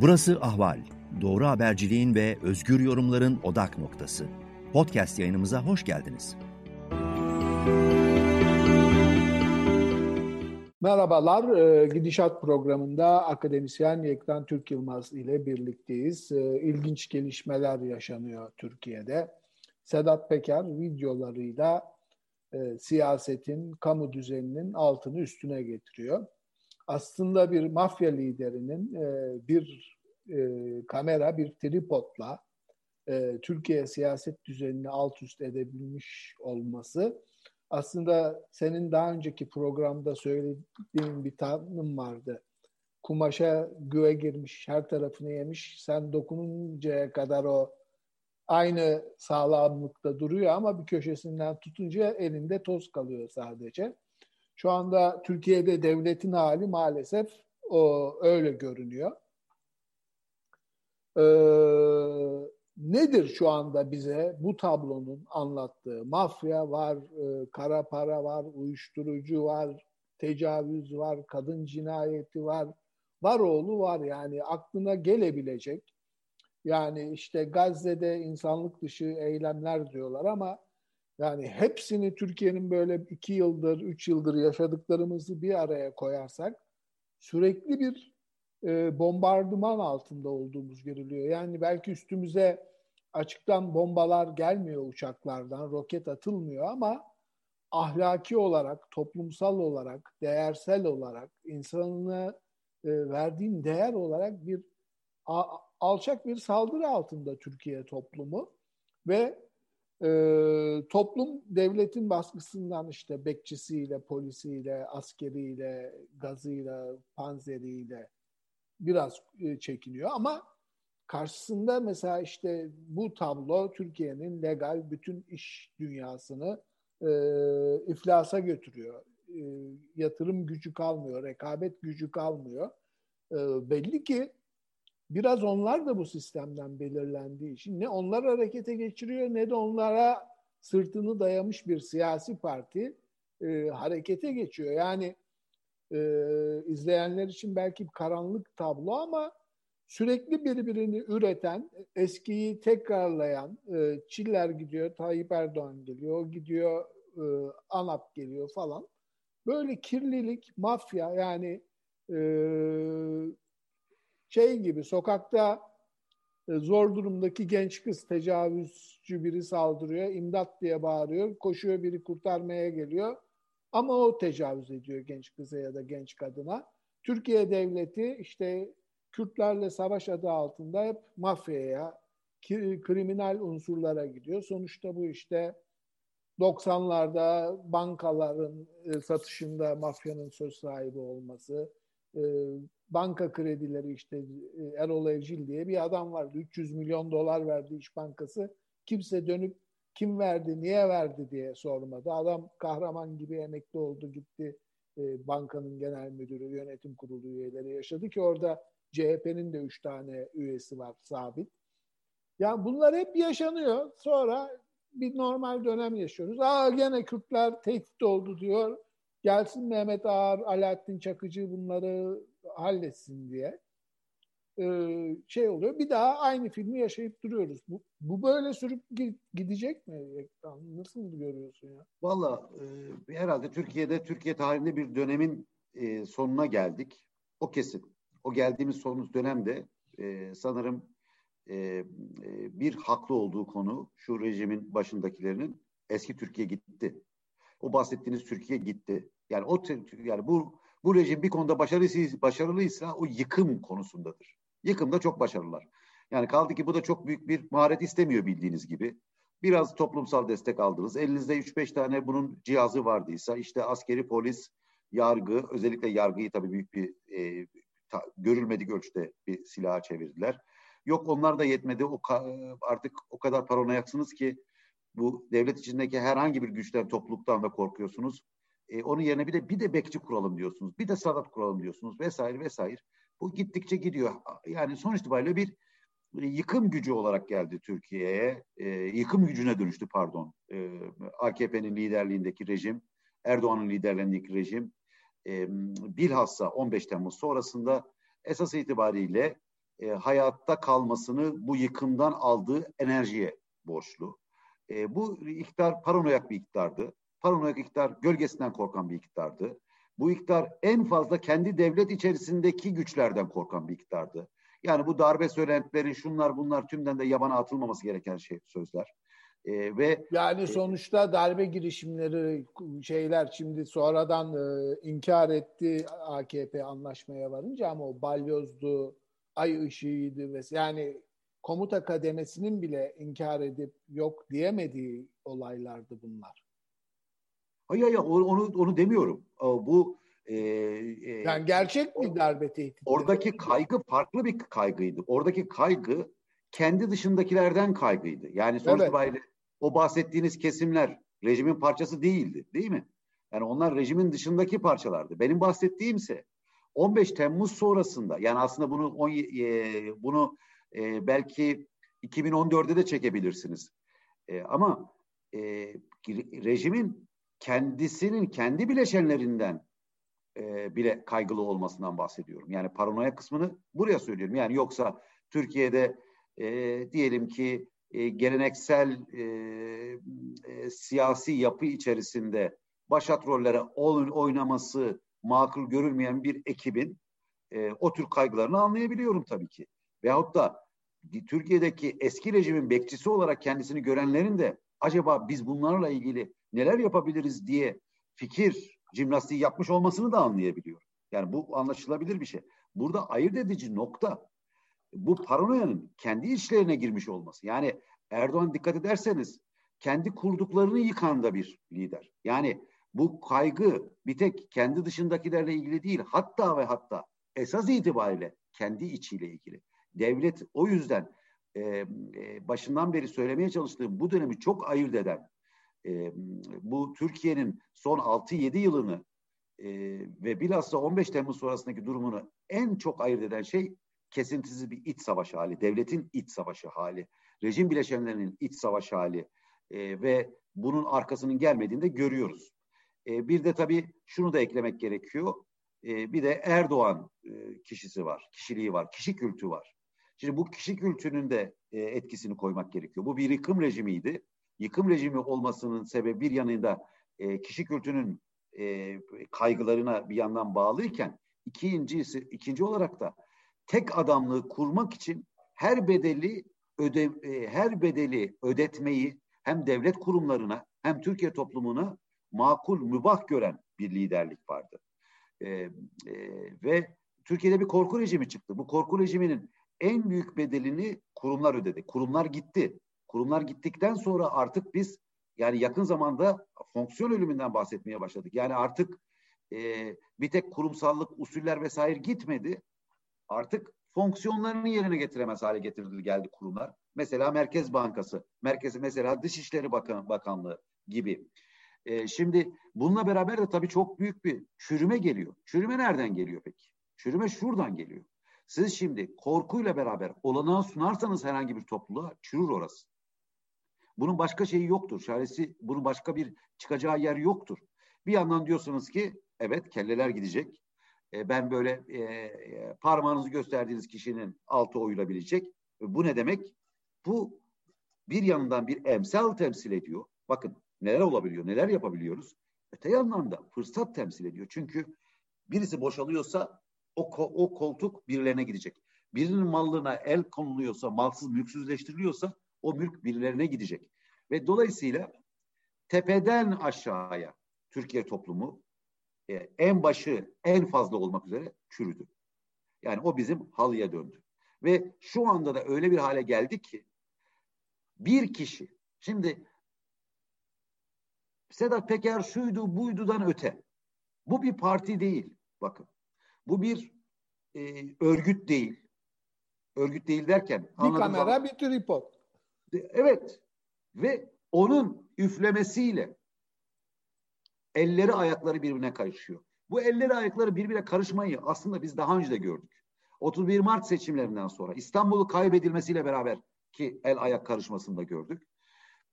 Burası Ahval. Doğru haberciliğin ve özgür yorumların odak noktası. Podcast yayınımıza hoş geldiniz. Merhabalar, e, Gidişat programında akademisyen Yektan Türk Yılmaz ile birlikteyiz. E, ilginç gelişmeler yaşanıyor Türkiye'de. Sedat Peker videolarıyla e, siyasetin, kamu düzeninin altını üstüne getiriyor aslında bir mafya liderinin e, bir e, kamera, bir tripodla e, Türkiye siyaset düzenini alt üst edebilmiş olması aslında senin daha önceki programda söylediğin bir tanım vardı. Kumaşa güve girmiş, her tarafını yemiş. Sen dokununcaya kadar o aynı sağlamlıkta duruyor ama bir köşesinden tutunca elinde toz kalıyor sadece. Şu anda Türkiye'de devletin hali maalesef o öyle görünüyor. Ee, nedir şu anda bize bu tablonun anlattığı? Mafya var, e, kara para var, uyuşturucu var, tecavüz var, kadın cinayeti var, var oğlu var yani aklına gelebilecek. Yani işte Gazze'de insanlık dışı eylemler diyorlar ama yani hepsini Türkiye'nin böyle iki yıldır, üç yıldır yaşadıklarımızı bir araya koyarsak sürekli bir e, bombardıman altında olduğumuz görülüyor. Yani belki üstümüze açıktan bombalar gelmiyor uçaklardan, roket atılmıyor ama ahlaki olarak, toplumsal olarak, değersel olarak, insanına e, verdiğin değer olarak bir a, alçak bir saldırı altında Türkiye toplumu ve e, toplum devletin baskısından işte bekçisiyle, polisiyle, askeriyle, gazıyla, panzeriyle biraz e, çekiniyor ama karşısında mesela işte bu tablo Türkiye'nin legal bütün iş dünyasını e, iflasa götürüyor. E, yatırım gücü kalmıyor, rekabet gücü kalmıyor. E, belli ki biraz onlar da bu sistemden belirlendiği için ne onlar harekete geçiriyor ne de onlara sırtını dayamış bir siyasi parti e, harekete geçiyor. Yani e, izleyenler için belki karanlık tablo ama sürekli birbirini üreten, eskiyi tekrarlayan, e, Çiller gidiyor, Tayyip Erdoğan geliyor, gidiyor, e, ANAP geliyor falan. Böyle kirlilik, mafya yani e, şey gibi sokakta e, zor durumdaki genç kız tecavüzcü biri saldırıyor, imdat diye bağırıyor, koşuyor biri kurtarmaya geliyor. Ama o tecavüz ediyor genç kıza ya da genç kadına. Türkiye devleti işte Kürtlerle savaş adı altında hep mafyaya, kriminal unsurlara gidiyor. Sonuçta bu işte 90'larda bankaların e, satışında mafyanın söz sahibi olması, e, banka kredileri işte e, Erol Evcil diye bir adam vardı. 300 milyon dolar verdi İş Bankası. Kimse dönüp kim verdi, niye verdi diye sormadı. Adam kahraman gibi emekli oldu gitti e, bankanın genel müdürü, yönetim kurulu üyeleri yaşadı ki orada CHP'nin de üç tane üyesi var sabit. Yani bunlar hep yaşanıyor. Sonra bir normal dönem yaşıyoruz. Aa gene Kürtler tehdit oldu diyor. Gelsin Mehmet Ağar, Alaaddin Çakıcı bunları halletsin diye ee, şey oluyor. Bir daha aynı filmi yaşayıp duruyoruz. Bu, bu böyle sürüp gidecek mi? Nasıl görüyorsun ya? Valla e, herhalde Türkiye'de Türkiye tarihinde bir dönemin e, sonuna geldik. O kesin. O geldiğimiz son dönemde e, sanırım e, e, bir haklı olduğu konu şu rejimin başındakilerinin eski Türkiye gitti. O bahsettiğiniz Türkiye gitti. Yani o yani bu bu rejim bir konuda başarılıysa, başarılıysa o yıkım konusundadır. Yıkımda çok başarılılar. Yani kaldı ki bu da çok büyük bir maharet istemiyor bildiğiniz gibi. Biraz toplumsal destek aldınız. Elinizde 3-5 tane bunun cihazı vardıysa işte askeri polis, yargı, özellikle yargıyı tabii büyük bir e, ta, görülmedik ölçüde bir silaha çevirdiler. Yok onlar da yetmedi. O artık o kadar paranoyaksınız ki bu devlet içindeki herhangi bir güçten, topluluktan da korkuyorsunuz. E, onun yerine bir de bir de bekçi kuralım diyorsunuz. Bir de sadat kuralım diyorsunuz vesaire vesaire. Bu gittikçe gidiyor. Yani sonuç itibariyle bir yıkım gücü olarak geldi Türkiye'ye. E, yıkım gücüne dönüştü pardon. E, AKP'nin liderliğindeki rejim, Erdoğan'ın liderliğindeki rejim e, bilhassa 15 Temmuz sonrasında esas itibariyle e, hayatta kalmasını bu yıkımdan aldığı enerjiye borçlu. E, bu iktidar paranoyak bir iktidardı. Paranoyak iktidar gölgesinden korkan bir iktidardı. Bu iktidar en fazla kendi devlet içerisindeki güçlerden korkan bir iktidardı. Yani bu darbe söylentileri şunlar bunlar tümden de yabana atılmaması gereken şey sözler. Ee, ve yani e, sonuçta darbe girişimleri şeyler şimdi sonradan e, inkar etti AKP anlaşmaya varınca ama o balyozdu, ay ışığıydı ve yani komuta kademesinin bile inkar edip yok diyemediği olaylardı bunlar. Hayır hayır onu onu demiyorum. Bu e, e, yani gerçek bir darbe tehdidi. Oradaki kaygı farklı bir kaygıydı. Oradaki kaygı kendi dışındakilerden kaygıydı. Yani sonuç evet. itibariyle o bahsettiğiniz kesimler rejimin parçası değildi, değil mi? Yani onlar rejimin dışındaki parçalardı. Benim bahsettiğimse 15 Temmuz sonrasında yani aslında bunu on, e, bunu e, belki 2014'de de çekebilirsiniz. E, ama e, rejimin kendisinin kendi bileşenlerinden e, bile kaygılı olmasından bahsediyorum. Yani paranoya kısmını buraya söylüyorum. Yani yoksa Türkiye'de e, diyelim ki e, geleneksel e, e, siyasi yapı içerisinde başat rollere oynaması makul görülmeyen bir ekibin e, o tür kaygılarını anlayabiliyorum tabii ki. Veyahut da Türkiye'deki eski rejimin bekçisi olarak kendisini görenlerin de acaba biz bunlarla ilgili neler yapabiliriz diye fikir cimnastiği yapmış olmasını da anlayabiliyorum. Yani bu anlaşılabilir bir şey. Burada ayırt edici nokta bu paranoyanın kendi içlerine girmiş olması. Yani Erdoğan dikkat ederseniz kendi kurduklarını yıkan da bir lider. Yani bu kaygı bir tek kendi dışındakilerle ilgili değil. Hatta ve hatta esas itibariyle kendi içiyle ilgili. Devlet o yüzden e, e, başından beri söylemeye çalıştığım bu dönemi çok ayırt eden e, bu Türkiye'nin son 6-7 yılını e, ve bilhassa 15 Temmuz sonrasındaki durumunu en çok ayırt eden şey kesintisiz bir iç savaş hali, devletin iç savaşı hali, rejim bileşenlerinin iç savaş hali e, ve bunun arkasının gelmediğini de görüyoruz. E, bir de tabii şunu da eklemek gerekiyor. E, bir de Erdoğan e, kişisi var, kişiliği var, kişi kültü var. Şimdi bu kişi kültünün de e, etkisini koymak gerekiyor. Bu bir yıkım rejimiydi. Yıkım rejimi olmasının sebebi bir yanında e, kişi kültünün e, kaygılarına bir yandan bağlıyken ikincisi ikinci olarak da tek adamlığı kurmak için her bedeli öde, e, her bedeli ödetmeyi hem devlet kurumlarına hem Türkiye toplumuna makul, mübah gören bir liderlik vardı. E, e, ve Türkiye'de bir korku rejimi çıktı. Bu korku rejiminin en büyük bedelini kurumlar ödedi. Kurumlar gitti. Kurumlar gittikten sonra artık biz yani yakın zamanda fonksiyon ölümünden bahsetmeye başladık. Yani artık e, bir tek kurumsallık, usuller vesaire gitmedi artık fonksiyonlarını yerine getiremez hale getirildi geldi kurumlar. Mesela Merkez Bankası, merkezi mesela Dışişleri Bakan, Bakanlığı gibi. Ee, şimdi bununla beraber de tabii çok büyük bir çürüme geliyor. Çürüme nereden geliyor peki? Çürüme şuradan geliyor. Siz şimdi korkuyla beraber olanağı sunarsanız herhangi bir topluluğa çürür orası. Bunun başka şeyi yoktur. Çaresi bunun başka bir çıkacağı yer yoktur. Bir yandan diyorsunuz ki evet kelleler gidecek. E, ben böyle e, e, parmağınızı gösterdiğiniz kişinin altı oyulabilecek. Bu ne demek? Bu bir yandan bir emsal temsil ediyor. Bakın neler olabiliyor, neler yapabiliyoruz. Öte yandan da fırsat temsil ediyor. Çünkü birisi boşalıyorsa o, o koltuk birilerine gidecek. Birinin mallığına el konuluyorsa, malsız mülksüzleştiriliyorsa o mülk birilerine gidecek. Ve dolayısıyla tepeden aşağıya Türkiye toplumu e, en başı en fazla olmak üzere çürüdü. Yani o bizim halıya döndü. Ve şu anda da öyle bir hale geldik ki bir kişi şimdi Sedat Peker şuydu buydudan öte. Bu bir parti değil. Bakın. Bu bir e, örgüt değil. Örgüt değil derken. Bir kamera zaman, bir tripod. Evet. Ve onun üflemesiyle elleri ayakları birbirine karışıyor. Bu elleri ayakları birbirine karışmayı aslında biz daha önce de gördük. 31 Mart seçimlerinden sonra İstanbul'u kaybedilmesiyle beraber ki el ayak karışmasını da gördük.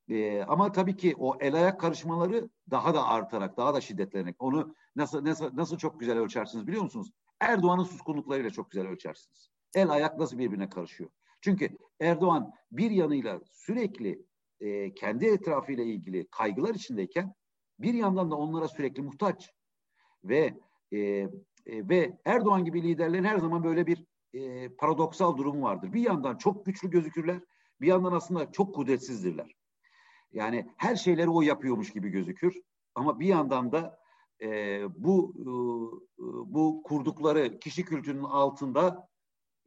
Ee, ama tabii ki o el ayak karışmaları daha da artarak, daha da şiddetlenerek onu nasıl nasıl nasıl çok güzel ölçersiniz biliyor musunuz? Erdoğan'ın suskunluklarıyla çok güzel ölçersiniz. El ayak nasıl birbirine karışıyor? Çünkü Erdoğan bir yanıyla sürekli e, kendi etrafıyla ilgili kaygılar içindeyken bir yandan da onlara sürekli muhtaç ve e, e, ve Erdoğan gibi liderlerin her zaman böyle bir e, paradoksal durumu vardır. Bir yandan çok güçlü gözükürler, bir yandan aslında çok kudretsizdirler. Yani her şeyleri o yapıyormuş gibi gözükür ama bir yandan da e, bu e, bu kurdukları kişi kültürünün altında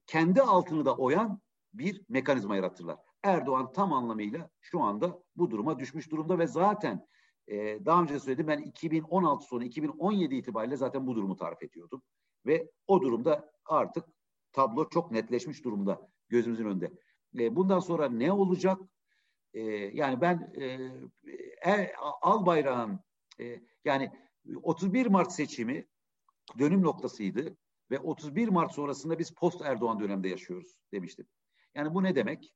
kendi altını da oyan bir mekanizma yaratırlar. Erdoğan tam anlamıyla şu anda bu duruma düşmüş durumda ve zaten e, daha önce söyledim ben 2016 sonu 2017 itibariyle zaten bu durumu tarif ediyordum. Ve o durumda artık tablo çok netleşmiş durumda gözümüzün önünde. E, bundan sonra ne olacak? E, yani ben e, e, al bayrağın e, yani 31 Mart seçimi dönüm noktasıydı ve 31 Mart sonrasında biz post Erdoğan dönemde yaşıyoruz demiştim. Yani bu ne demek?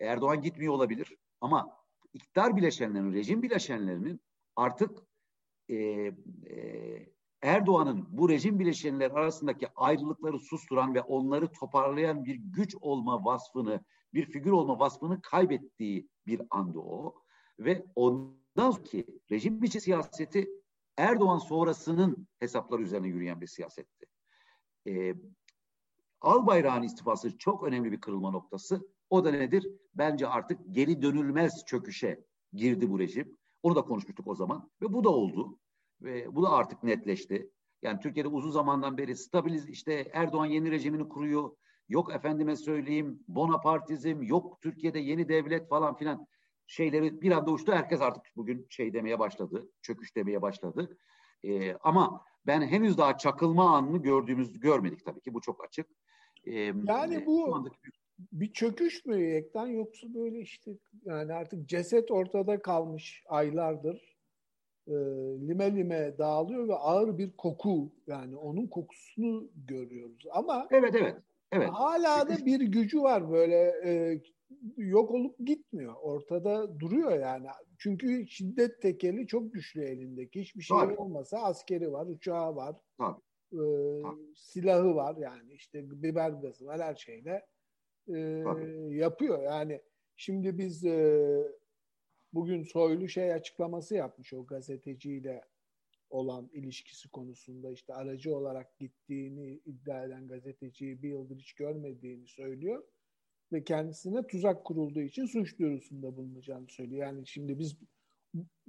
Erdoğan gitmiyor olabilir ama iktidar bileşenlerinin, rejim bileşenlerinin artık e, e, Erdoğan'ın bu rejim bileşenler arasındaki ayrılıkları susturan ve onları toparlayan bir güç olma vasfını, bir figür olma vasfını kaybettiği bir andı o. Ve ondan sonraki rejim içi siyaseti Erdoğan sonrasının hesapları üzerine yürüyen bir siyasetti. E, Albayrak'ın istifası çok önemli bir kırılma noktası. O da nedir? Bence artık geri dönülmez çöküşe girdi bu rejim. Onu da konuşmuştuk o zaman ve bu da oldu. Ve bu da artık netleşti. Yani Türkiye'de uzun zamandan beri stabiliz işte Erdoğan yeni rejimini kuruyor. Yok efendime söyleyeyim Bonapartizm, yok Türkiye'de yeni devlet falan filan şeyleri bir anda uçtu. Herkes artık bugün şey demeye başladı, çöküş demeye başladı. Ee, ama ben henüz daha çakılma anını gördüğümüz görmedik tabii ki bu çok açık. Ee, yani bu andaki... bir çöküş mü Yekten yoksa böyle işte yani artık ceset ortada kalmış aylardır e, lime lime dağılıyor ve ağır bir koku yani onun kokusunu görüyoruz ama evet evet evet hala da bir gücü var böyle e, yok olup gitmiyor. Ortada duruyor yani. Çünkü şiddet tekeli çok güçlü elindeki. Hiçbir şey Tabii. olmasa askeri var uçağı var Tabii. E, silahı var yani. İşte biber gazı var her şeyle e, yapıyor. Yani şimdi biz e, bugün Soylu şey açıklaması yapmış o gazeteciyle olan ilişkisi konusunda. İşte aracı olarak gittiğini iddia eden gazeteciyi bir yıldır hiç görmediğini söylüyor ve kendisine tuzak kurulduğu için suç duyurusunda bulunacağını söylüyor. Yani şimdi biz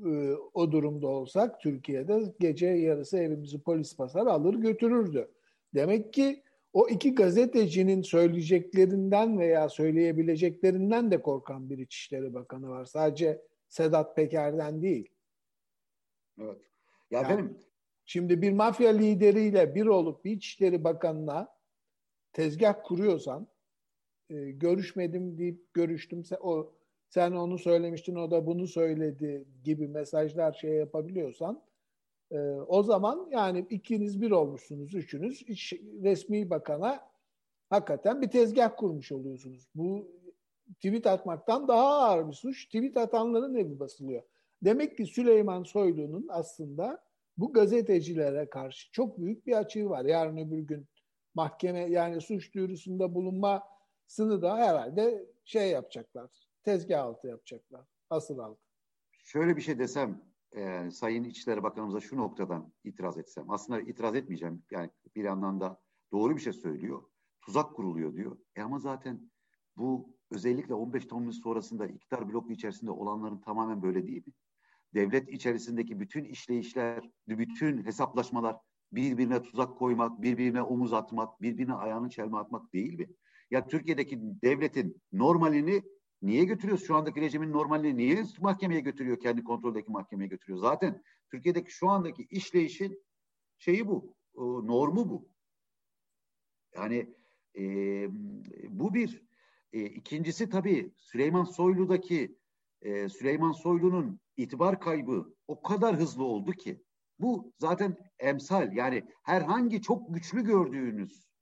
e, o durumda olsak Türkiye'de gece yarısı evimizi polis basar alır götürürdü. Demek ki o iki gazetecinin söyleyeceklerinden veya söyleyebileceklerinden de korkan bir İçişleri Bakanı var. Sadece Sedat Peker'den değil. Evet. Ya yani, benim şimdi bir mafya lideriyle bir olup bir İçişleri Bakanı'na tezgah kuruyorsan e, görüşmedim deyip görüştüm o sen onu söylemiştin o da bunu söyledi gibi mesajlar şey yapabiliyorsan e, o zaman yani ikiniz bir olmuşsunuz üçünüz iç, resmi bakana hakikaten bir tezgah kurmuş oluyorsunuz. Bu tweet atmaktan daha ağır bir suç. Tweet atanların evi basılıyor. Demek ki Süleyman Soylu'nun aslında bu gazetecilere karşı çok büyük bir açığı var. Yarın öbür gün mahkeme yani suç duyurusunda bulunmasını da herhalde şey yapacaklar. Tezgah altı yapacaklar. Asıl altı. Şöyle bir şey desem e, Sayın İçişleri Bakanımıza şu noktadan itiraz etsem. Aslında itiraz etmeyeceğim. Yani bir yandan da doğru bir şey söylüyor. Tuzak kuruluyor diyor. E ama zaten bu özellikle 15 Temmuz sonrasında iktidar bloku içerisinde olanların tamamen böyle değil mi? Devlet içerisindeki bütün işleyişler, bütün hesaplaşmalar birbirine tuzak koymak, birbirine omuz atmak, birbirine ayağını çelme atmak değil mi? Ya Türkiye'deki devletin normalini niye götürüyoruz? Şu andaki rejimin normalini niye mahkemeye götürüyor? Kendi kontroldeki mahkemeye götürüyor. Zaten Türkiye'deki şu andaki işleyişin şeyi bu, normu bu. Yani e, bu bir e, ikincisi tabii Süleyman Soylu'daki e, Süleyman Soylu'nun itibar kaybı o kadar hızlı oldu ki bu zaten emsal yani herhangi çok güçlü gördüğünüz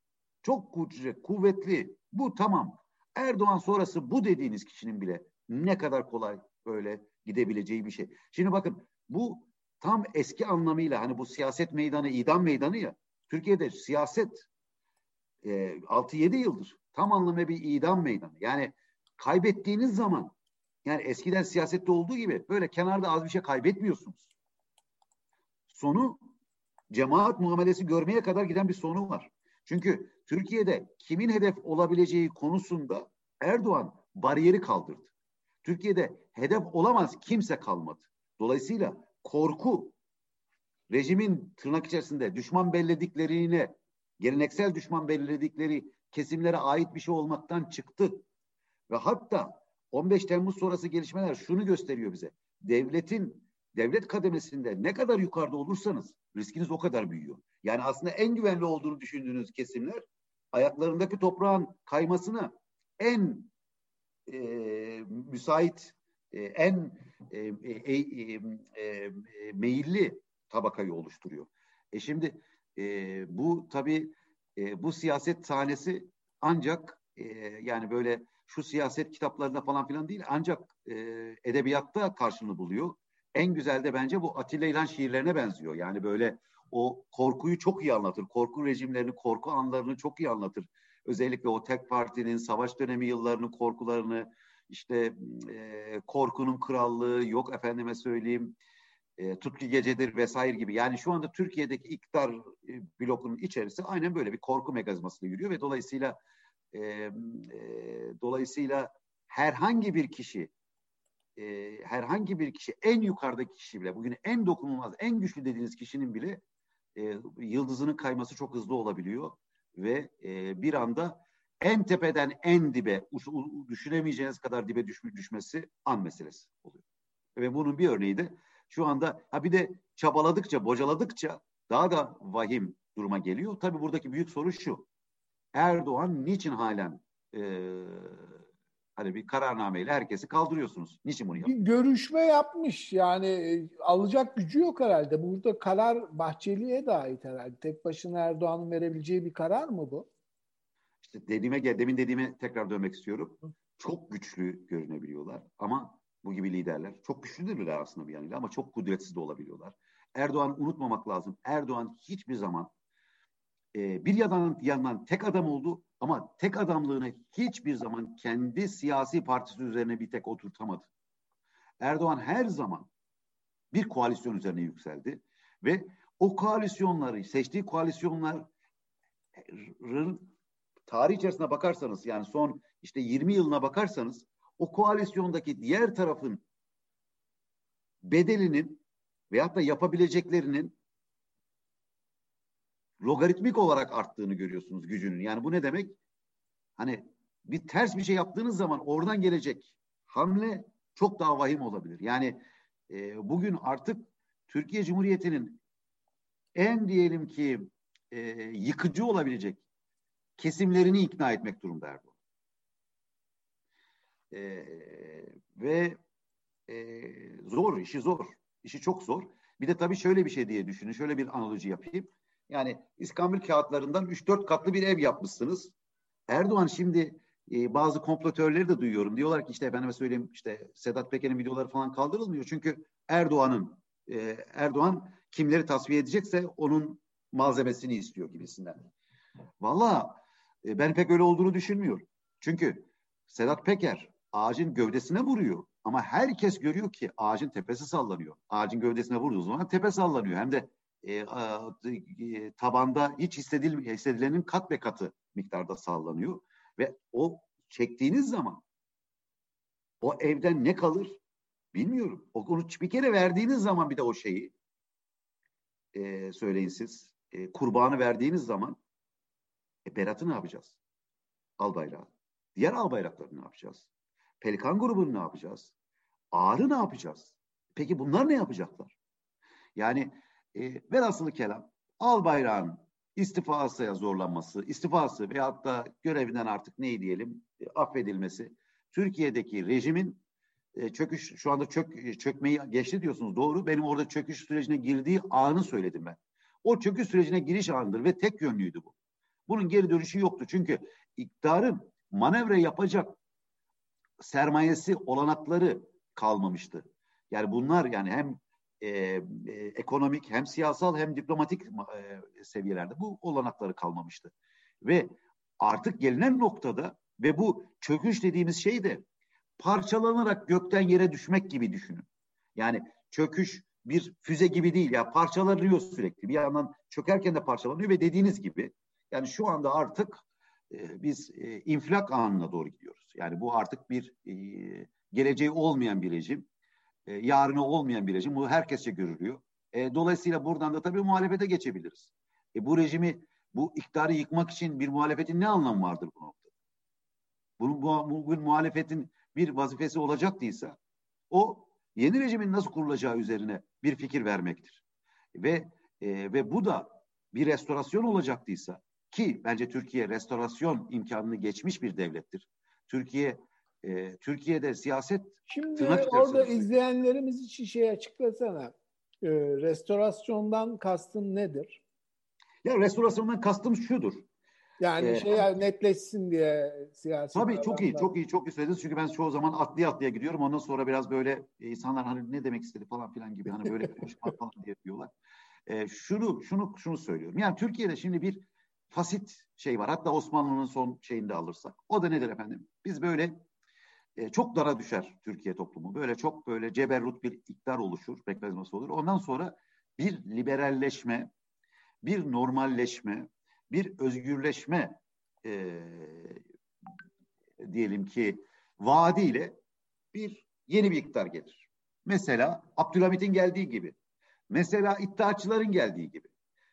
çok güçlü, kuvvetli bu tamam. Erdoğan sonrası bu dediğiniz kişinin bile ne kadar kolay böyle gidebileceği bir şey. Şimdi bakın bu tam eski anlamıyla hani bu siyaset meydanı, idam meydanı ya. Türkiye'de siyaset e, 6-7 yıldır tam anlamıyla bir idam meydanı. Yani kaybettiğiniz zaman yani eskiden siyasette olduğu gibi böyle kenarda az bir şey kaybetmiyorsunuz. Sonu cemaat muamelesi görmeye kadar giden bir sonu var. Çünkü Türkiye'de kimin hedef olabileceği konusunda Erdoğan bariyeri kaldırdı. Türkiye'de hedef olamaz kimse kalmadı. Dolayısıyla korku rejimin tırnak içerisinde düşman bellediklerini, geleneksel düşman belirledikleri kesimlere ait bir şey olmaktan çıktı. Ve hatta 15 Temmuz sonrası gelişmeler şunu gösteriyor bize. Devletin, devlet kademesinde ne kadar yukarıda olursanız riskiniz o kadar büyüyor. Yani aslında en güvenli olduğunu düşündüğünüz kesimler ayaklarındaki toprağın kaymasına en e, müsait, e, en e, e, e, e, meyilli tabakayı oluşturuyor. E şimdi e, bu tabii e, bu siyaset sahnesi ancak e, yani böyle şu siyaset kitaplarında falan filan değil ancak e, edebiyatta karşılığını buluyor. En güzel de bence bu Atilla İlhan şiirlerine benziyor. Yani böyle o korkuyu çok iyi anlatır. Korku rejimlerini, korku anlarını çok iyi anlatır. Özellikle o tek partinin savaş dönemi yıllarını, korkularını, işte e, korkunun krallığı, yok efendime söyleyeyim, e, tutku gecedir vesaire gibi. Yani şu anda Türkiye'deki iktidar e, blokunun içerisi aynen böyle bir korku megazmasıyla yürüyor ve dolayısıyla e, e, dolayısıyla herhangi bir kişi e, herhangi bir kişi en yukarıdaki kişi bile bugün en dokunulmaz en güçlü dediğiniz kişinin bile e, yıldızının kayması çok hızlı olabiliyor ve e, bir anda en tepeden en dibe düşünemeyeceğiniz kadar dibe düş, düşmesi an meselesi oluyor. Ve bunun bir örneği de şu anda ha bir de çabaladıkça, bocaladıkça daha da vahim duruma geliyor. Tabii buradaki büyük soru şu. Erdoğan niçin halen e, hani bir kararnameyle herkesi kaldırıyorsunuz? Niçin bunu yapıyor? Bir görüşme yapmış yani e, alacak gücü yok herhalde. Burada karar Bahçeli'ye de ait herhalde. Tek başına Erdoğan'ın verebileceği bir karar mı bu? İşte dediğime demin dediğime tekrar dönmek istiyorum. Çok güçlü görünebiliyorlar ama bu gibi liderler çok güçlüdürler aslında bir yanıyla ama çok kudretsiz de olabiliyorlar. Erdoğan unutmamak lazım. Erdoğan hiçbir zaman e, bir yandan, yandan tek adam oldu ama tek adamlığını hiçbir zaman kendi siyasi partisi üzerine bir tek oturtamadı. Erdoğan her zaman bir koalisyon üzerine yükseldi ve o koalisyonları, seçtiği koalisyonların tarih içerisine bakarsanız yani son işte 20 yılına bakarsanız o koalisyondaki diğer tarafın bedelinin veyahut da yapabileceklerinin logaritmik olarak arttığını görüyorsunuz gücünün. Yani bu ne demek? Hani bir ters bir şey yaptığınız zaman oradan gelecek hamle çok daha vahim olabilir. Yani e, bugün artık Türkiye Cumhuriyeti'nin en diyelim ki e, yıkıcı olabilecek kesimlerini ikna etmek durumda Erdoğan. E, ve e, zor, işi zor. İşi çok zor. Bir de tabii şöyle bir şey diye düşünün. Şöyle bir analoji yapayım. Yani İskambil kağıtlarından 3-4 katlı bir ev yapmışsınız. Erdoğan şimdi e, bazı komplotörleri de duyuyorum. Diyorlar ki işte efendime söyleyeyim işte Sedat Peker'in videoları falan kaldırılmıyor. Çünkü Erdoğan'ın e, Erdoğan kimleri tasfiye edecekse onun malzemesini istiyor gibisinden. Valla e, ben pek öyle olduğunu düşünmüyorum. Çünkü Sedat Peker ağacın gövdesine vuruyor. Ama herkes görüyor ki ağacın tepesi sallanıyor. Ağacın gövdesine vurduğu zaman tepe sallanıyor. Hem de e, e, tabanda hiç hissedil, hissedilenin kat ve katı miktarda sallanıyor. Ve o çektiğiniz zaman o evden ne kalır bilmiyorum. O, onu bir kere verdiğiniz zaman bir de o şeyi e, söyleyin siz. E, kurbanı verdiğiniz zaman e, Berat'ı ne yapacağız? Al bayrağı. Diğer al bayrakları ne yapacağız? Pelikan grubunu ne yapacağız? Ağrı ne yapacağız? Peki bunlar ne yapacaklar? Yani e, velhasılı kelam al bayrağın istifasıya zorlanması, istifası veyahut da görevinden artık neyi diyelim e, affedilmesi Türkiye'deki rejimin e, çöküş şu anda çök e, çökmeyi geçti diyorsunuz doğru. Benim orada çöküş sürecine girdiği anı söyledim ben. O çöküş sürecine giriş anıdır ve tek yönlüydü bu. Bunun geri dönüşü yoktu. Çünkü iktidarın manevra yapacak sermayesi, olanakları kalmamıştı. Yani bunlar yani hem e, e, ekonomik hem siyasal hem diplomatik e, seviyelerde bu olanakları kalmamıştı. Ve artık gelinen noktada ve bu çöküş dediğimiz şey de parçalanarak gökten yere düşmek gibi düşünün. Yani çöküş bir füze gibi değil ya parçalanıyor sürekli. Bir yandan çökerken de parçalanıyor ve dediğiniz gibi yani şu anda artık e, biz e, infilak anına doğru gidiyoruz. Yani bu artık bir e, geleceği olmayan bir rejim, e, yarını olmayan bir rejim. Bu herkesçe görülüyor. E, dolayısıyla buradan da tabii muhalefete geçebiliriz. E, bu rejimi, bu iktidarı yıkmak için bir muhalefetin ne anlamı vardır bu noktada? Bunun bu, bugün muhalefetin bir vazifesi olacaktıysa o yeni rejimin nasıl kurulacağı üzerine bir fikir vermektir. Ve e, ve bu da bir restorasyon olacaktıysa ki bence Türkiye restorasyon imkanını geçmiş bir devlettir. Türkiye e, Türkiye'de siyaset Şimdi orada izleyenlerimiz için şey açıklasana. E, restorasyondan kastın nedir? Ya restorasyondan kastım şudur. Yani ee, şey netleşsin diye siyasi. Tabii çok iyi, çok iyi, çok iyi söylediniz. Çünkü ben çoğu zaman atlıya atlıya gidiyorum. Ondan sonra biraz böyle e, insanlar hani ne demek istedi falan filan gibi hani böyle konuşmak falan diye diyorlar. Ee, şunu, şunu, şunu söylüyorum. Yani Türkiye'de şimdi bir fasit şey var. Hatta Osmanlı'nın son şeyinde alırsak. O da nedir efendim? Biz böyle e, çok dara düşer Türkiye toplumu. Böyle çok böyle ceberrut bir iktidar oluşur, mekanizması olur. Ondan sonra bir liberalleşme, bir normalleşme, bir özgürleşme e, diyelim ki vaadiyle bir yeni bir iktidar gelir. Mesela Abdülhamit'in geldiği gibi. Mesela iddiaçıların geldiği gibi.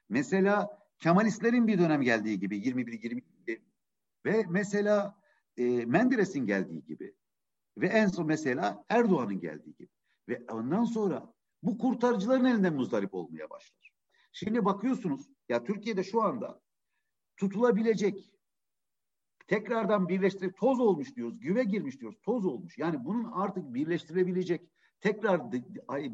Mesela Kemalistlerin bir dönem geldiği gibi 21-22 ve mesela e, Menderes'in geldiği gibi ve en son mesela Erdoğan'ın geldiği gibi. Ve ondan sonra bu kurtarıcıların elinden muzdarip olmaya başlar. Şimdi bakıyorsunuz ya Türkiye'de şu anda tutulabilecek tekrardan birleştirip toz olmuş diyoruz, güve girmiş diyoruz, toz olmuş. Yani bunun artık birleştirebilecek, tekrar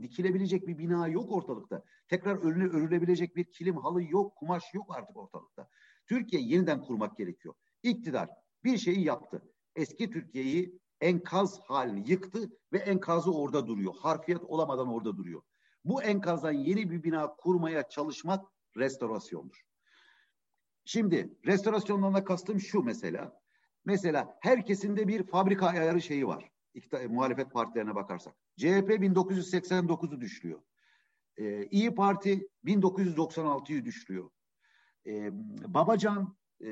dikilebilecek bir bina yok ortalıkta. Tekrar önüne örülebilecek bir kilim, halı yok, kumaş yok artık ortalıkta. Türkiye yeniden kurmak gerekiyor. İktidar bir şeyi yaptı. Eski Türkiye'yi enkaz halini yıktı ve enkazı orada duruyor. Harfiyat olamadan orada duruyor. Bu enkazdan yeni bir bina kurmaya çalışmak restorasyondur. Şimdi restorasyondan da kastım şu mesela. Mesela herkesinde bir fabrika ayarı şeyi var. İktidar, muhalefet partilerine bakarsak. CHP 1989'u düşürüyor. Ee, İyi Parti 1996'yı düşürüyor. Ee, Babacan e,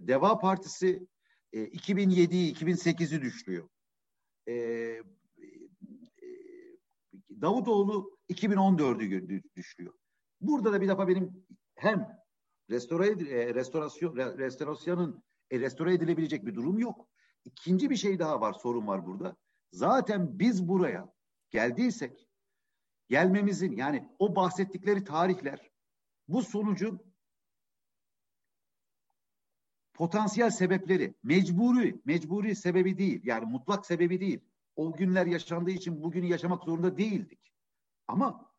Deva Partisi e, 2007'yi 2008'i düşürüyor. Ee, Davutoğlu 2014'ü düşürüyor. Burada da bir defa benim hem restore e, restorasyon restorasyonun e, restore edilebilecek bir durum yok. İkinci bir şey daha var, sorun var burada. Zaten biz buraya geldiysek gelmemizin yani o bahsettikleri tarihler bu sonucun potansiyel sebepleri mecburi mecburi sebebi değil yani mutlak sebebi değil. O günler yaşandığı için bugünü yaşamak zorunda değildik. Ama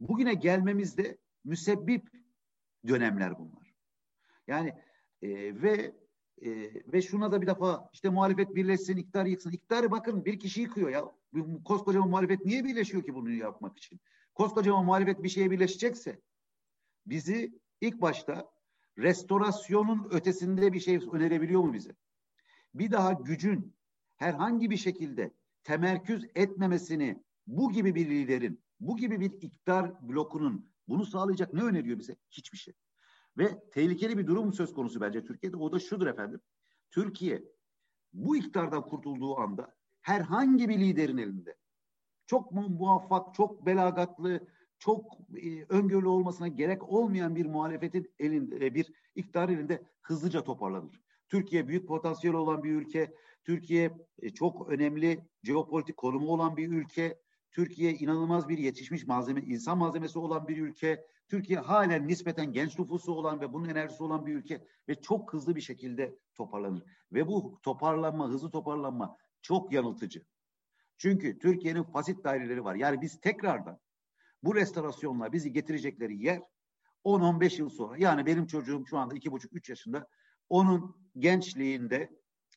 bugüne gelmemizde müsebbip dönemler bunlar. Yani e, ve e, ve şuna da bir defa işte muhalefet birleşsin, iktidar yıksın. İktidarı bakın bir kişi yıkıyor ya. Koskoca muhalefet niye birleşiyor ki bunu yapmak için? Koskoca muhalefet bir şeye birleşecekse bizi ilk başta restorasyonun ötesinde bir şey önerebiliyor mu bize? Bir daha gücün herhangi bir şekilde temerküz etmemesini bu gibi bir liderin, bu gibi bir iktidar blokunun bunu sağlayacak ne öneriyor bize? Hiçbir şey. Ve tehlikeli bir durum söz konusu bence Türkiye'de. O da şudur efendim. Türkiye bu iktidardan kurtulduğu anda herhangi bir liderin elinde çok mu muvaffak, çok belagatlı, çok e, öngörülü olmasına gerek olmayan bir muhalefetin elinde, e, bir iktidar elinde hızlıca toparlanır. Türkiye büyük potansiyel olan bir ülke. Türkiye e, çok önemli jeopolitik konumu olan bir ülke. Türkiye inanılmaz bir yetişmiş malzeme, insan malzemesi olan bir ülke. Türkiye halen nispeten genç nüfusu olan ve bunun enerjisi olan bir ülke ve çok hızlı bir şekilde toparlanır. Ve bu toparlanma, hızlı toparlanma çok yanıltıcı. Çünkü Türkiye'nin fasit daireleri var. Yani biz tekrardan bu restorasyonla bizi getirecekleri yer 10-15 yıl sonra. Yani benim çocuğum şu anda 2,5-3 yaşında. Onun gençliğinde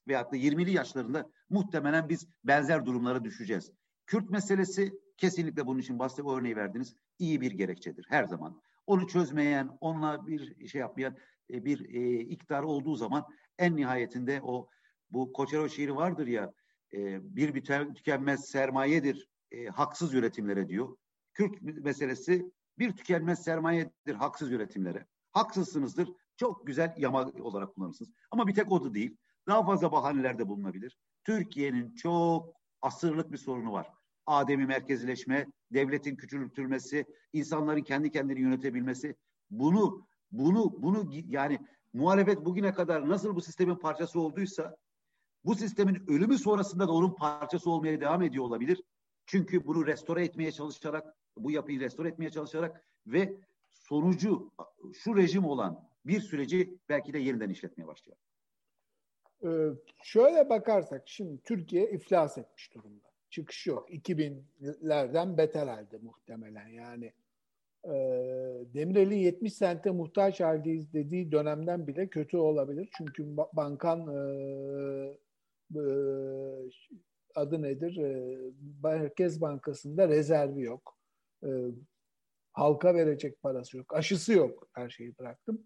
veyahut da 20'li yaşlarında muhtemelen biz benzer durumlara düşeceğiz. Kürt meselesi kesinlikle bunun için bahse o örneği verdiniz. iyi bir gerekçedir her zaman. onu çözmeyen, onunla bir şey yapmayan e, bir e, iktidar olduğu zaman en nihayetinde o bu Koçero şiiri vardır ya e, bir biter, tükenmez sermayedir e, haksız üretimlere diyor. Kürt meselesi bir tükenmez sermayedir haksız üretimlere. Haksızsınızdır. Çok güzel yama olarak kullanırsınız. Ama bir tek o da değil. Daha fazla bahanelerde bulunabilir. Türkiye'nin çok asırlık bir sorunu var. Ademi merkezileşme, devletin küçültülmesi, insanların kendi kendini yönetebilmesi. Bunu bunu bunu yani muhalefet bugüne kadar nasıl bu sistemin parçası olduysa bu sistemin ölümü sonrasında da onun parçası olmaya devam ediyor olabilir. Çünkü bunu restore etmeye çalışarak, bu yapıyı restore etmeye çalışarak ve sonucu şu rejim olan bir süreci belki de yeniden işletmeye başlayacak. Ee, şöyle bakarsak şimdi Türkiye iflas etmiş durumda. Çıkış yok. 2000'lerden beter halde muhtemelen yani. E, Demirel'in 70 sente muhtaç haldeyiz dediği dönemden bile kötü olabilir. Çünkü bankan e, e, adı nedir? E, Merkez Bankası'nda rezervi yok. E, halka verecek parası yok. Aşısı yok. Her şeyi bıraktım.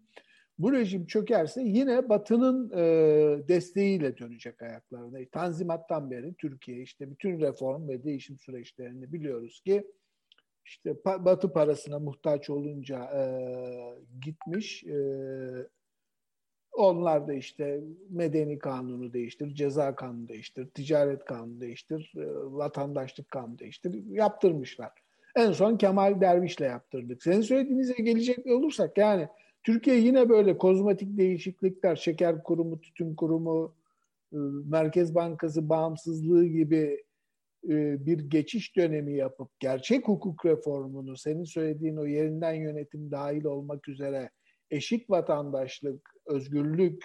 Bu rejim çökerse yine Batı'nın e, desteğiyle dönecek ayaklarına. Tanzimattan beri Türkiye işte bütün reform ve değişim süreçlerini biliyoruz ki işte Batı parasına muhtaç olunca e, gitmiş. E, onlar da işte medeni kanunu değiştir, ceza kanunu değiştir, ticaret kanunu değiştir, e, vatandaşlık kanunu değiştir yaptırmışlar. En son Kemal Derviş'le yaptırdık. Senin söylediğinize gelecek olursak yani Türkiye yine böyle kozmetik değişiklikler, şeker kurumu, tütün kurumu, e, Merkez Bankası bağımsızlığı gibi e, bir geçiş dönemi yapıp gerçek hukuk reformunu senin söylediğin o yerinden yönetim dahil olmak üzere eşit vatandaşlık, özgürlük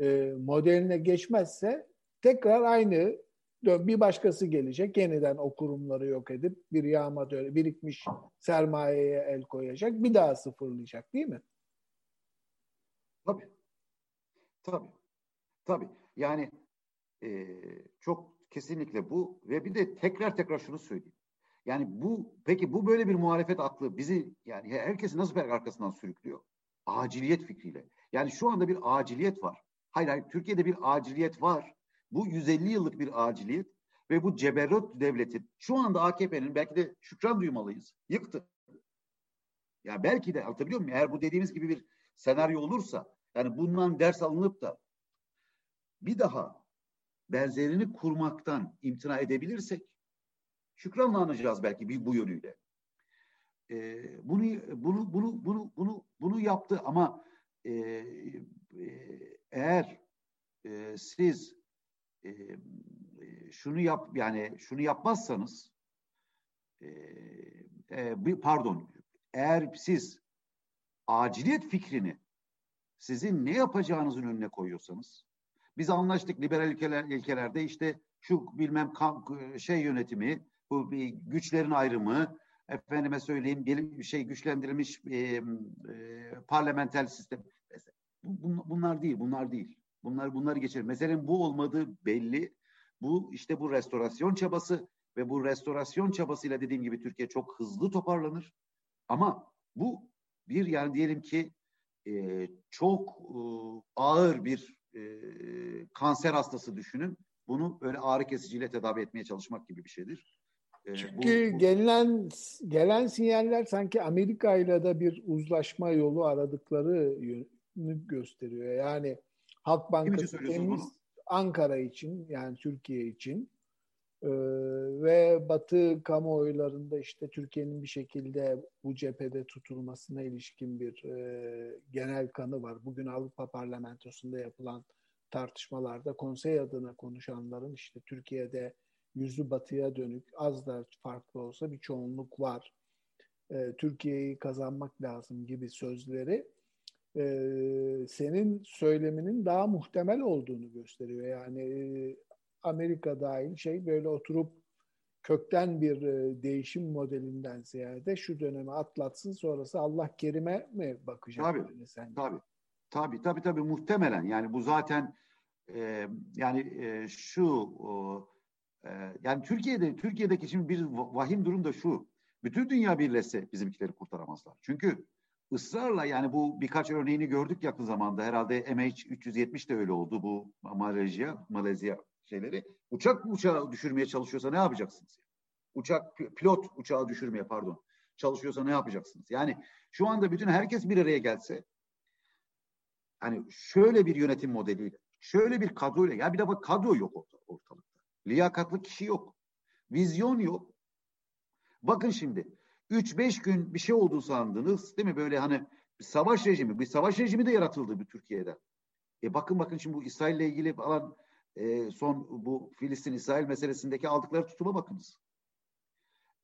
e, modeline geçmezse tekrar aynı bir başkası gelecek yeniden o kurumları yok edip bir yağma birikmiş sermayeye el koyacak bir daha sıfırlayacak değil mi? Tabii. Tabii. Tabii. Yani e, çok kesinlikle bu ve bir de tekrar tekrar şunu söyleyeyim. Yani bu peki bu böyle bir muhalefet aklı bizi yani herkesi nasıl arkasından sürüklüyor? Aciliyet fikriyle. Yani şu anda bir aciliyet var. Hayır hayır Türkiye'de bir aciliyet var. Bu 150 yıllık bir aciliyet ve bu ceberrut devletin şu anda AKP'nin belki de şükran duymalıyız. Yıktı. Ya belki de anlatabiliyor muyum? Eğer bu dediğimiz gibi bir senaryo olursa yani bundan ders alınıp da bir daha benzerini kurmaktan imtina edebilirsek şükranla anacağız belki bir bu yönüyle. Ee, bunu bunu bunu bunu bunu bunu yaptı ama e, e, eğer e, siz e, şunu yap yani şunu yapmazsanız e, e, pardon eğer siz aciliyet fikrini sizin ne yapacağınızın önüne koyuyorsanız biz anlaştık liberal ilkeler, ilkelerde işte şu bilmem şey yönetimi, bu güçlerin ayrımı, efendime söyleyeyim bir şey güçlendirilmiş e, e, parlamenter sistem. Bunlar değil, bunlar değil. Bunlar bunları geçer. Meselenin bu olmadığı belli. Bu işte bu restorasyon çabası ve bu restorasyon çabasıyla dediğim gibi Türkiye çok hızlı toparlanır. Ama bu bir yani diyelim ki e, çok e, ağır bir e, kanser hastası düşünün. Bunu böyle ağrı kesiciyle tedavi etmeye çalışmak gibi bir şeydir. E, Çünkü bu, bu... gelen gelen sinyaller sanki Amerika ile de bir uzlaşma yolu aradıkları yönü gösteriyor. Yani Halk Bankası temiz Ankara için yani Türkiye için ee, ve Batı kamuoylarında işte Türkiye'nin bir şekilde bu cephede tutulmasına ilişkin bir e, genel kanı var. Bugün Avrupa Parlamentosu'nda yapılan tartışmalarda konsey adına konuşanların işte Türkiye'de yüzü batıya dönük az da farklı olsa bir çoğunluk var. E, Türkiye'yi kazanmak lazım gibi sözleri e, senin söyleminin daha muhtemel olduğunu gösteriyor. Yani e, Amerika dahil şey böyle oturup kökten bir e, değişim modelinden ziyade şu dönemi atlatsın sonrası Allah kerime mi bakacak? Tabii, sen? tabii. Tabii tabii tabii muhtemelen yani bu zaten e, yani e, şu e, yani Türkiye'de Türkiye'deki şimdi bir vahim durum da şu. Bütün dünya birleşse bizimkileri kurtaramazlar. Çünkü ısrarla yani bu birkaç örneğini gördük yakın zamanda. Herhalde MH370 de öyle oldu bu Malezya, Malezya şeyleri. Uçak uçağı düşürmeye çalışıyorsa ne yapacaksınız? Uçak pilot uçağı düşürmeye pardon çalışıyorsa ne yapacaksınız? Yani şu anda bütün herkes bir araya gelse hani şöyle bir yönetim modeliyle, şöyle bir kadroyla ya bir de bak kadro yok ortalıkta. Liyakatlı kişi yok. Vizyon yok. Bakın şimdi 3-5 gün bir şey oldu sandınız değil mi? Böyle hani bir savaş rejimi, bir savaş rejimi de yaratıldı bir Türkiye'de. E bakın bakın şimdi bu İsrail'le ilgili falan e, son bu Filistin-İsrail meselesindeki aldıkları tutuma bakınız.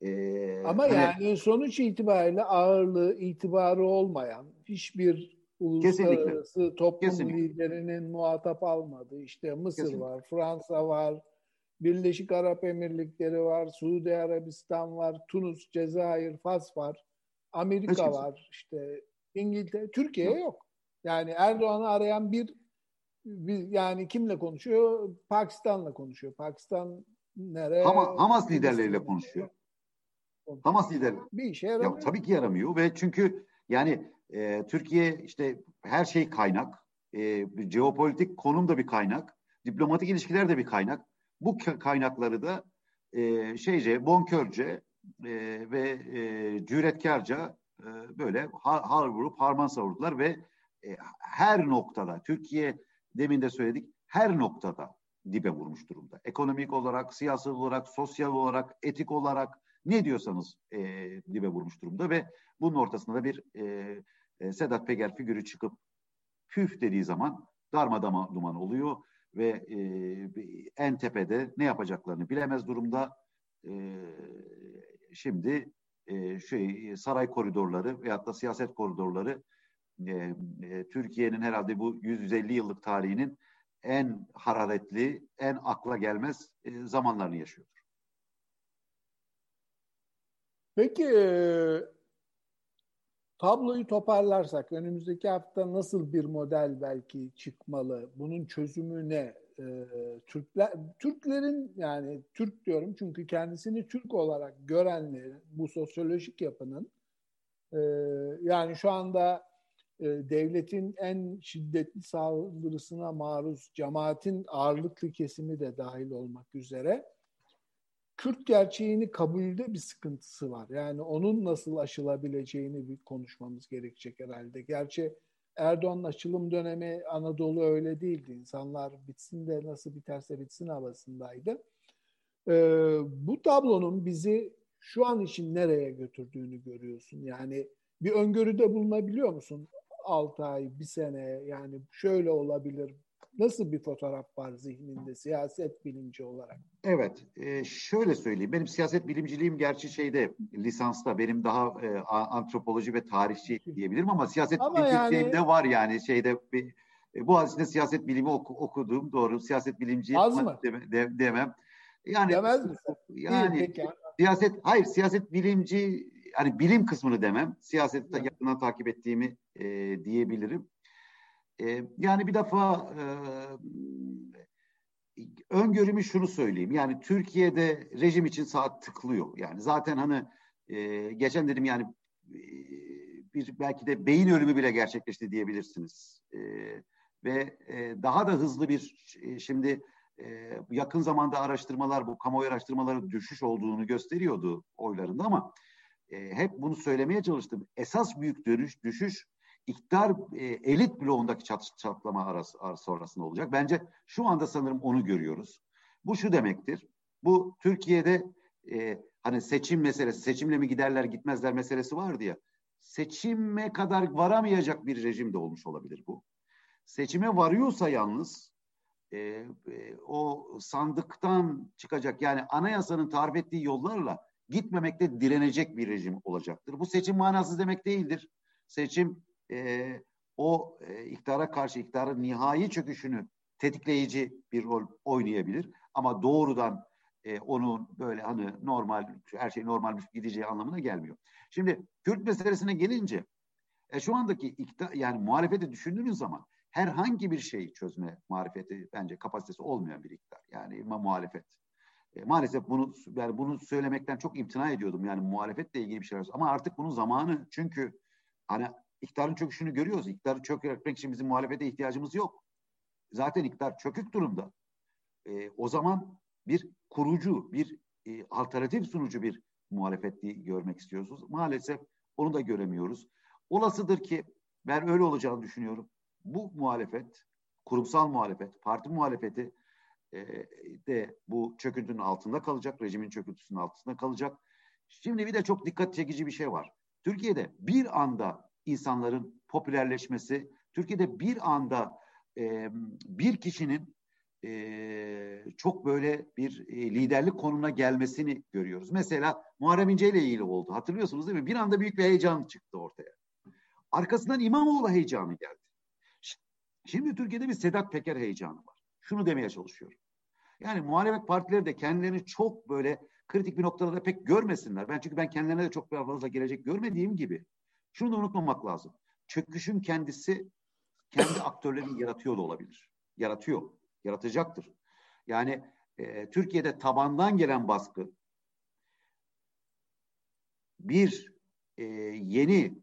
E, Ama hani, yani sonuç itibariyle ağırlığı, itibarı olmayan hiçbir uluslararası kesinlikle. toplum kesinlikle. liderinin muhatap almadığı işte Mısır kesinlikle. var, Fransa var, Birleşik Arap Emirlikleri var, Suudi Arabistan var, Tunus, Cezayir, Fas var, Amerika var, işte İngiltere, Türkiye yok. Yani Erdoğan'ı arayan bir, bir yani kimle konuşuyor? Pakistan'la konuşuyor. Pakistan nereye? Hamas, Hamas liderleriyle konuşuyor. konuşuyor. Hamas lideri. Bir işe yaramıyor. Ya, tabii ki yaramıyor ve çünkü yani e, Türkiye işte her şey kaynak. E, jeopolitik konum da bir kaynak. Diplomatik ilişkiler de bir kaynak. Bu kaynakları da e, şeyce, bonkörce e, ve e, cüretkarca e, böyle har, har vurup harman savurdular ve e, her noktada Türkiye demin de söyledik her noktada dibe vurmuş durumda. Ekonomik olarak, siyasi olarak, sosyal olarak, etik olarak ne diyorsanız e, dibe vurmuş durumda ve bunun ortasında da bir e, e, Sedat Peker figürü çıkıp püf dediği zaman darmadama duman oluyor ve e, en tepede ne yapacaklarını bilemez durumda. E, şimdi e, şey saray koridorları veyahut da siyaset koridorları e, e, Türkiye'nin herhalde bu 150 yıllık tarihinin en hararetli, en akla gelmez e, zamanlarını yaşıyordur. Peki e, tabloyu toparlarsak önümüzdeki hafta nasıl bir model belki çıkmalı? Bunun çözümü ne? Ee, Türkler Türklerin yani Türk diyorum çünkü kendisini Türk olarak görenlerin bu sosyolojik yapının e, yani şu anda e, devletin en şiddetli saldırısına maruz cemaatin ağırlıklı kesimi de dahil olmak üzere Kürt gerçeğini kabulde bir sıkıntısı var. Yani onun nasıl aşılabileceğini bir konuşmamız gerekecek herhalde. Gerçi Erdoğan'ın açılım dönemi Anadolu öyle değildi. İnsanlar bitsin de nasıl biterse bitsin havasındaydı. Ee, bu tablonun bizi şu an için nereye götürdüğünü görüyorsun. Yani bir öngörüde bulunabiliyor musun? 6 ay, bir sene yani şöyle olabilir, Nasıl bir fotoğraf var zihninde siyaset bilimci olarak? Evet, e, şöyle söyleyeyim. Benim siyaset bilimciliğim gerçi şeyde lisansta benim daha e, antropoloji ve tarihçi diyebilirim ama siyaset ama bilimciliğimde yani... var yani şeyde bir e, Boğaziçi'nde siyaset bilimi oku, okuduğum doğru. Siyaset bilimci Az mı? De, de, demem. Yani Demez misin? Yani peki. siyaset hayır siyaset bilimci yani bilim kısmını demem. Siyasette yakından takip ettiğimi e, diyebilirim. E, yani bir defa e, öngörümü şunu söyleyeyim. Yani Türkiye'de rejim için saat tıklıyor. Yani zaten hani e, geçen dedim yani e, bir belki de beyin ölümü bile gerçekleşti diyebilirsiniz. E, ve e, daha da hızlı bir e, şimdi e, yakın zamanda araştırmalar bu kamuoyu araştırmaları düşüş olduğunu gösteriyordu oylarında ama e, hep bunu söylemeye çalıştım. Esas büyük dönüş düşüş iktidar e, elit bloğundaki çat, çatlama arası, arası sonrasında olacak. Bence şu anda sanırım onu görüyoruz. Bu şu demektir. Bu Türkiye'de e, hani seçim meselesi, seçimle mi giderler gitmezler meselesi vardı ya. Seçime kadar varamayacak bir rejim de olmuş olabilir bu. Seçime varıyorsa yalnız e, e, o sandıktan çıkacak yani anayasanın tarif ettiği yollarla gitmemekte direnecek bir rejim olacaktır. Bu seçim manasız demek değildir. Seçim e, o e, iktidara karşı iktidarın nihai çöküşünü tetikleyici bir rol oynayabilir. Ama doğrudan e, onun böyle hani normal her şey normal gideceği anlamına gelmiyor. Şimdi Kürt meselesine gelince e, şu andaki iktidar yani muhalefeti düşündüğünüz zaman herhangi bir şeyi çözme marifeti bence kapasitesi olmayan bir iktidar. Yani muhalefet. E, maalesef bunu yani bunu söylemekten çok imtina ediyordum. Yani muhalefetle ilgili bir şeyler. Ama artık bunun zamanı çünkü hani iktidarın çöküşünü görüyoruz. İktidarı çökmek için bizim muhalefete ihtiyacımız yok. Zaten iktidar çökük durumda. E, o zaman bir kurucu, bir e, alternatif sunucu bir muhalefetliği görmek istiyorsunuz. Maalesef onu da göremiyoruz. Olasıdır ki ben öyle olacağını düşünüyorum. Bu muhalefet, kurumsal muhalefet, parti muhalefeti e, de bu çöküntünün altında kalacak, rejimin çöküntüsünün altında kalacak. Şimdi bir de çok dikkat çekici bir şey var. Türkiye'de bir anda insanların popülerleşmesi, Türkiye'de bir anda e, bir kişinin e, çok böyle bir e, liderlik konumuna gelmesini görüyoruz. Mesela Muharrem İnce ile ilgili oldu. Hatırlıyorsunuz değil mi? Bir anda büyük bir heyecan çıktı ortaya. Arkasından İmamoğlu heyecanı geldi. Şimdi Türkiye'de bir Sedat Peker heyecanı var. Şunu demeye çalışıyorum. Yani muhalefet partileri de kendilerini çok böyle kritik bir noktada da pek görmesinler. Ben çünkü ben kendilerine de çok fazla gelecek görmediğim gibi şunu da unutmamak lazım. Çöküşün kendisi kendi aktörlerini yaratıyor da olabilir. Yaratıyor yaratacaktır. Yani e, Türkiye'de tabandan gelen baskı bir e, yeni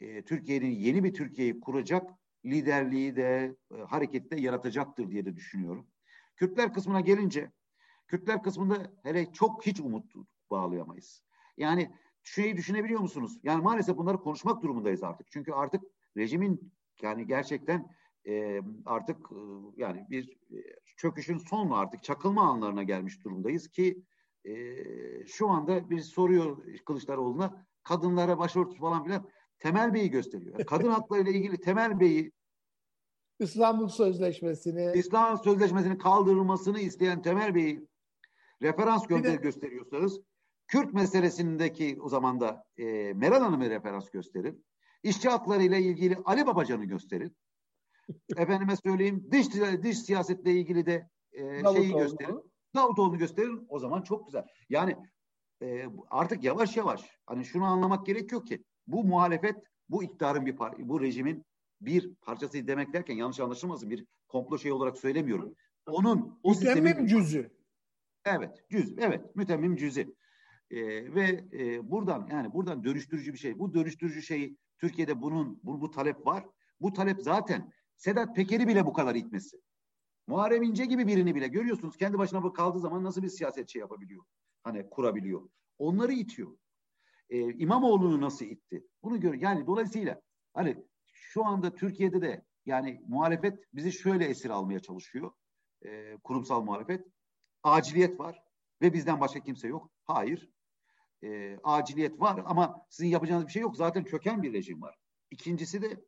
e, Türkiye'nin yeni bir Türkiye'yi kuracak liderliği de e, harekette yaratacaktır diye de düşünüyorum. Kürtler kısmına gelince Kürtler kısmında hele çok hiç umut bağlayamayız. Yani şeyi düşünebiliyor musunuz? Yani maalesef bunları konuşmak durumundayız artık. Çünkü artık rejimin yani gerçekten e, artık e, yani bir çöküşün son artık çakılma anlarına gelmiş durumdayız ki e, şu anda bir soruyor Kılıçdaroğlu'na kadınlara başörtüsü falan filan Temel Bey'i gösteriyor. Kadın haklarıyla ilgili Temel Bey'i İstanbul Sözleşmesi'ni İstanbul Sözleşmesi'nin kaldırılmasını isteyen Temel Bey'i referans gönder de, gösteriyorsanız Kürt meselesindeki o zaman da e, Meral Hanım'ı referans gösterin. İşçi hakları ile ilgili Ali Babacan'ı gösterin. Efendime söyleyeyim dış dış siyasetle ilgili de e, şeyi gösterin. Davutoğlu'nu gösterin. O zaman çok güzel. Yani e, artık yavaş yavaş hani şunu anlamak gerekiyor ki bu muhalefet bu iktidarın bir par bu rejimin bir parçası demek derken yanlış anlaşılmasın bir komplo şey olarak söylemiyorum. Onun o mütemmim cüzü. Evet, cüz. Evet, mütemmim cüzü. Ee, ve e, buradan yani buradan dönüştürücü bir şey. Bu dönüştürücü şey Türkiye'de bunun bu, bu talep var. Bu talep zaten Sedat Peker'i bile bu kadar itmesi. Muharrem İnce gibi birini bile görüyorsunuz kendi başına kaldığı zaman nasıl bir siyaset şey yapabiliyor. Hani kurabiliyor. Onları itiyor. Ee, İmamoğlu'nu nasıl itti? Bunu gör. Yani dolayısıyla hani şu anda Türkiye'de de yani muhalefet bizi şöyle esir almaya çalışıyor. Ee, kurumsal muhalefet. Aciliyet var ve bizden başka kimse yok. Hayır. Ee, aciliyet var ama sizin yapacağınız bir şey yok. Zaten çöken bir rejim var. İkincisi de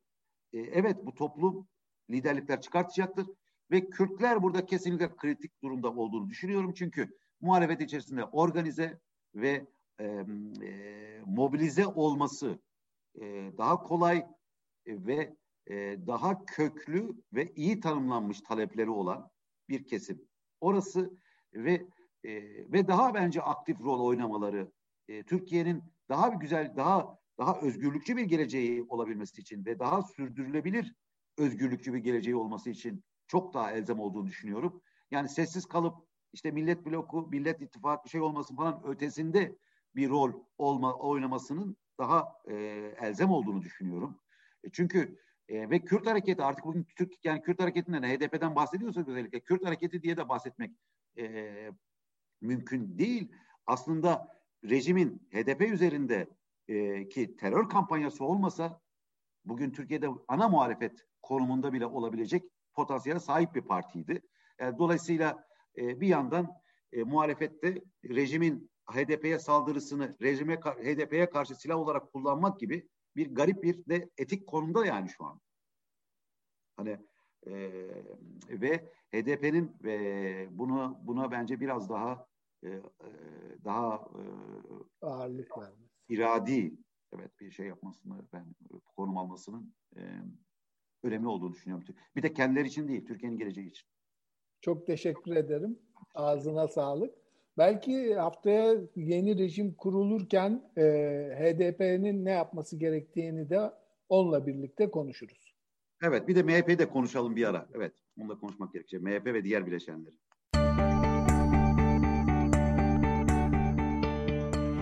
e, evet bu toplum liderlikler çıkartacaktır. Ve Kürtler burada kesinlikle kritik durumda olduğunu düşünüyorum. Çünkü muhalefet içerisinde organize ve e, e, mobilize olması e, daha kolay e, ve e, daha köklü ve iyi tanımlanmış talepleri olan bir kesim. Orası ve e, ve daha bence aktif rol oynamaları e, Türkiye'nin daha bir güzel, daha daha özgürlükçü bir geleceği olabilmesi için ve daha sürdürülebilir özgürlükçü bir geleceği olması için çok daha elzem olduğunu düşünüyorum. Yani sessiz kalıp işte millet bloku, millet ittifak bir şey olmasın falan ötesinde bir rol olma, oynamasının daha e, elzem olduğunu düşünüyorum. E, çünkü e, ve Kürt hareketi artık bugün Türk yani Kürt hareketinden HDP'den bahsediyorsak özellikle Kürt hareketi diye de bahsetmek e, mümkün değil. Aslında rejimin HDP üzerinde e, ki terör kampanyası olmasa bugün Türkiye'de ana muhalefet konumunda bile olabilecek potansiyele sahip bir partiydi. E, dolayısıyla e, bir yandan e, muhalefette rejimin HDP'ye saldırısını rejime HDP'ye karşı silah olarak kullanmak gibi bir garip bir de etik konumda yani şu an. Hani e, ve HDP'nin e, bunu buna bence biraz daha e daha e, ağırlık vermesi. iradi evet bir şey yapmasını ben konum almasının e, önemli olduğunu düşünüyorum. Bir de kendileri için değil, Türkiye'nin geleceği için. Çok teşekkür ederim. Ağzına sağlık. Belki haftaya yeni rejim kurulurken e, HDP'nin ne yapması gerektiğini de onunla birlikte konuşuruz. Evet, bir de MHP'yi de konuşalım bir ara. Evet, onunla konuşmak gerekecek. MHP ve diğer bileşenleri.